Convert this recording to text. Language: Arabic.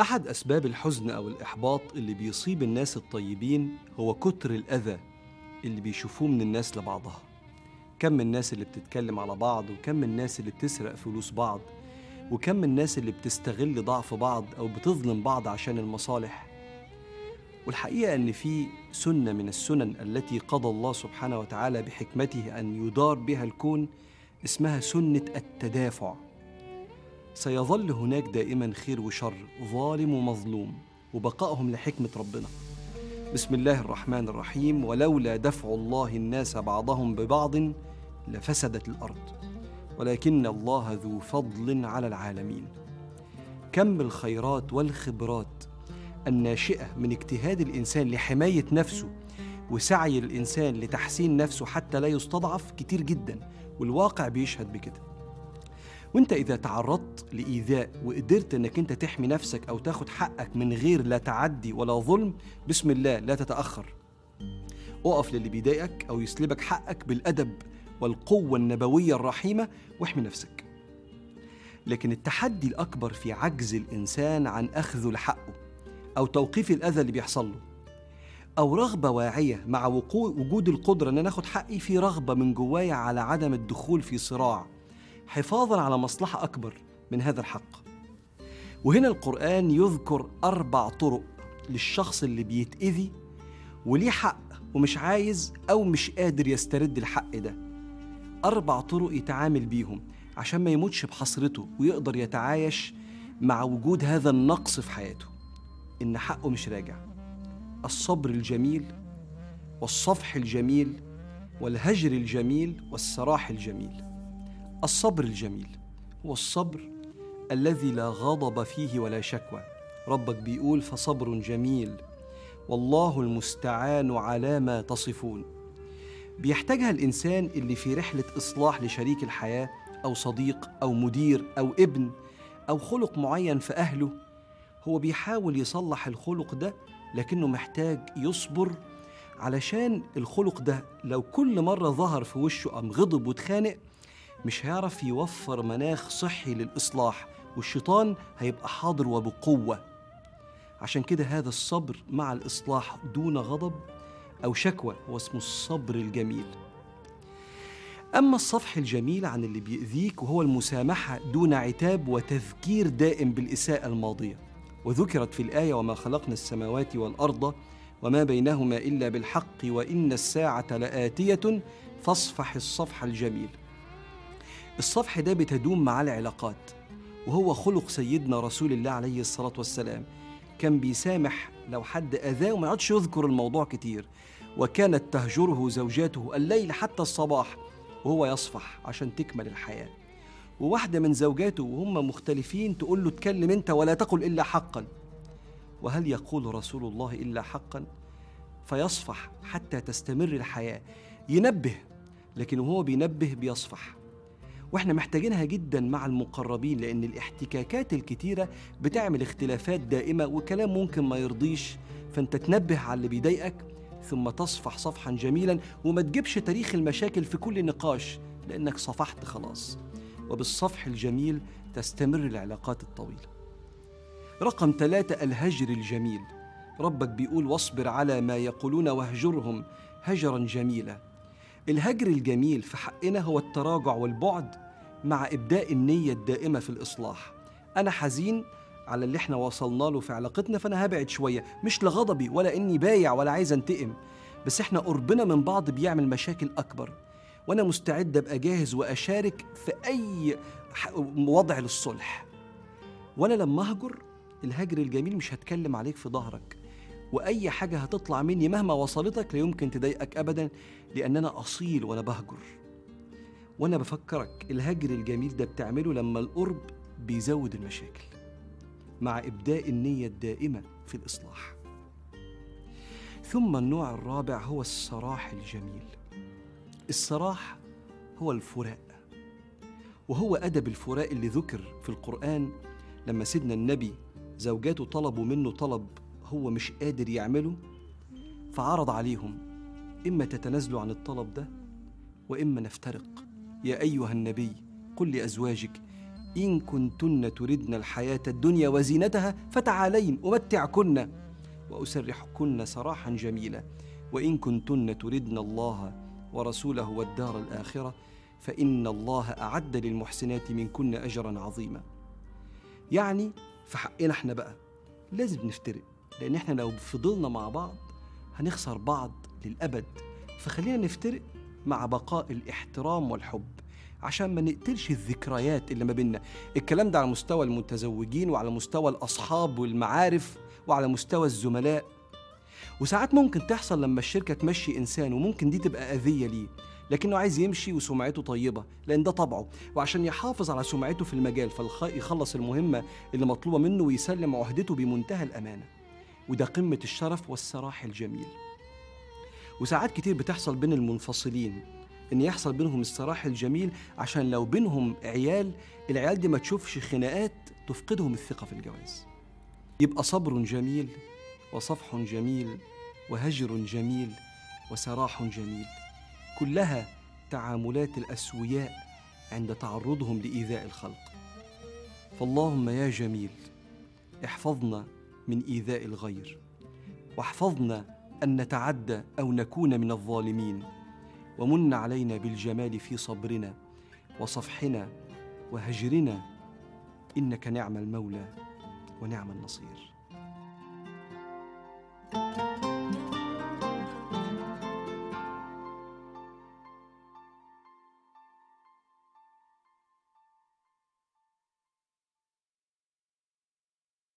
أحد أسباب الحزن أو الإحباط اللي بيصيب الناس الطيبين هو كتر الأذى اللي بيشوفوه من الناس لبعضها. كم من الناس اللي بتتكلم على بعض وكم من الناس اللي بتسرق فلوس بعض وكم من الناس اللي بتستغل ضعف بعض أو بتظلم بعض عشان المصالح. والحقيقة أن في سنة من السنن التي قضى الله سبحانه وتعالى بحكمته أن يدار بها الكون اسمها سنة التدافع. سيظل هناك دائما خير وشر ظالم ومظلوم وبقائهم لحكمة ربنا. بسم الله الرحمن الرحيم. ولولا دفع الله الناس بعضهم ببعض لفسدت الأرض. ولكن الله ذو فضل على العالمين. كم الخيرات والخبرات. الناشئة من اجتهاد الإنسان لحماية نفسه وسعي الإنسان لتحسين نفسه حتى لا يستضعف كتير جدا والواقع بيشهد بكده. وانت إذا تعرضت لإيذاء وقدرت إنك أنت تحمي نفسك أو تاخد حقك من غير لا تعدي ولا ظلم بسم الله لا تتأخر. اقف للي بيضايقك أو يسلبك حقك بالأدب والقوة النبوية الرحيمة واحمي نفسك. لكن التحدي الأكبر في عجز الإنسان عن اخذه لحقه أو توقيف الأذى اللي بيحصل له. أو رغبة واعية مع وجود القدرة إن أنا آخد حقي في رغبة من جوايا على عدم الدخول في صراع. حفاظا على مصلحة أكبر من هذا الحق. وهنا القرآن يذكر أربع طرق للشخص اللي بيتأذي وليه حق ومش عايز أو مش قادر يسترد الحق ده. أربع طرق يتعامل بيهم عشان ما يموتش بحسرته ويقدر يتعايش مع وجود هذا النقص في حياته. إن حقه مش راجع. الصبر الجميل والصفح الجميل والهجر الجميل والسراح الجميل. الصبر الجميل هو الصبر الذي لا غضب فيه ولا شكوى. ربك بيقول فصبر جميل والله المستعان على ما تصفون. بيحتاجها الإنسان اللي في رحلة إصلاح لشريك الحياة أو صديق أو مدير أو ابن أو خلق معين في أهله. هو بيحاول يصلح الخلق ده لكنه محتاج يصبر علشان الخلق ده لو كل مرة ظهر في وشه أم غضب واتخانق مش هيعرف يوفر مناخ صحي للإصلاح والشيطان هيبقى حاضر وبقوة. عشان كده هذا الصبر مع الإصلاح دون غضب أو شكوى هو اسمه الصبر الجميل. أما الصفح الجميل عن اللي بيأذيك وهو المسامحة دون عتاب وتذكير دائم بالإساءة الماضية. وذكرت في الآية وما خلقنا السماوات والأرض وما بينهما إلا بالحق وإن الساعة لآتية فاصفح الصفح الجميل. الصفح ده بتدوم مع العلاقات وهو خلق سيدنا رسول الله عليه الصلاة والسلام. كان بيسامح لو حد أذاه وما يقعدش يذكر الموضوع كتير. وكانت تهجره زوجاته الليل حتى الصباح وهو يصفح عشان تكمل الحياة. وواحدة من زوجاته وهم مختلفين تقول له اتكلم أنت ولا تقل إلا حقا. وهل يقول رسول الله إلا حقا؟ فيصفح حتى تستمر الحياة. ينبه لكن وهو بينبه بيصفح. وإحنا محتاجينها جدا مع المقربين لأن الاحتكاكات الكتيرة بتعمل اختلافات دائمة وكلام ممكن ما يرضيش. فأنت تنبه على اللي بيضايقك ثم تصفح صفحا جميلا وما تجيبش تاريخ المشاكل في كل نقاش لأنك صفحت خلاص. وبالصفح الجميل تستمر العلاقات الطويلة. رقم ثلاثة الهجر الجميل. ربك بيقول واصبر على ما يقولون واهجرهم هجرا جميلا. الهجر الجميل في حقنا هو التراجع والبعد مع إبداء النية الدائمة في الإصلاح. أنا حزين على اللي إحنا وصلنا له في علاقتنا فأنا هبعد شوية. مش لغضبي ولا إني بايع ولا عايز أنتقم بس إحنا قربنا من بعض بيعمل مشاكل أكبر. وأنا مستعد أبقى جاهز وأشارك في أي وضع للصلح. وأنا لما أهجر الهجر الجميل مش هتكلم عليك في ظهرك. وأي حاجة هتطلع مني مهما وصلتك لا يمكن تضايقك ابدا لأن أنا أصيل وأنا بهجر. وأنا بفكرك الهجر الجميل ده بتعمله لما القرب بيزود المشاكل مع إبداء النية الدائمة في الإصلاح. ثم النوع الرابع هو السراح الجميل. السراح هو الفراق وهو أدب الفراق اللي ذكر في القرآن لما سيدنا النبي زوجاته طلبوا منه طلب هو مش قادر يعمله فعرض عليهم إما تتنازلوا عن الطلب ده وإما نفترق. يا أيها النبي قل لأزواجك إن كنتن تردن الحياة الدنيا وزينتها فتعالين أمتعكن وأسرحكن سراحا جميلا. وإن كنتن تردن الله ورسوله والدار الآخرة فإن الله أعد للمحسنات منكن أجرا عظيما. يعني في حقنا إحنا بقى لازم نفترق. لأن إحنا لو فضلنا مع بعض هنخسر بعض للأبد. فخلينا نفترق مع بقاء الاحترام والحب عشان ما نقتلش الذكريات اللي ما بيننا. الكلام ده على مستوى المتزوجين وعلى مستوى الأصحاب والمعارف وعلى مستوى الزملاء. وساعات ممكن تحصل لما الشركة تمشي إنسان وممكن دي تبقى أذية ليه. لكنه عايز يمشي وسمعته طيبة لأن ده طبعه. وعشان يحافظ على سمعته في المجال فيخلص المهمة اللي مطلوبة منه ويسلم عهدته بمنتهى الأمانة. وده قمة الشرف والسراح الجميل. وساعات كتير بتحصل بين المنفصلين إن يحصل بينهم السراح الجميل عشان لو بينهم عيال العيال دي ما تشوفش خناقات تفقدهم الثقة في الجواز. يبقى صبر جميل وصفح جميل وهجر جميل وسراح جميل. كلها تعاملات الأسوياء عند تعرضهم لإيذاء الخلق. فاللهم يا جميل احفظنا من إيذاء الغير. واحفظنا أن نتعدى أو نكون من الظالمين. ومن علينا بالجمال في صبرنا وصفحنا وهجرنا. إنك نعم المولى ونعم النصير.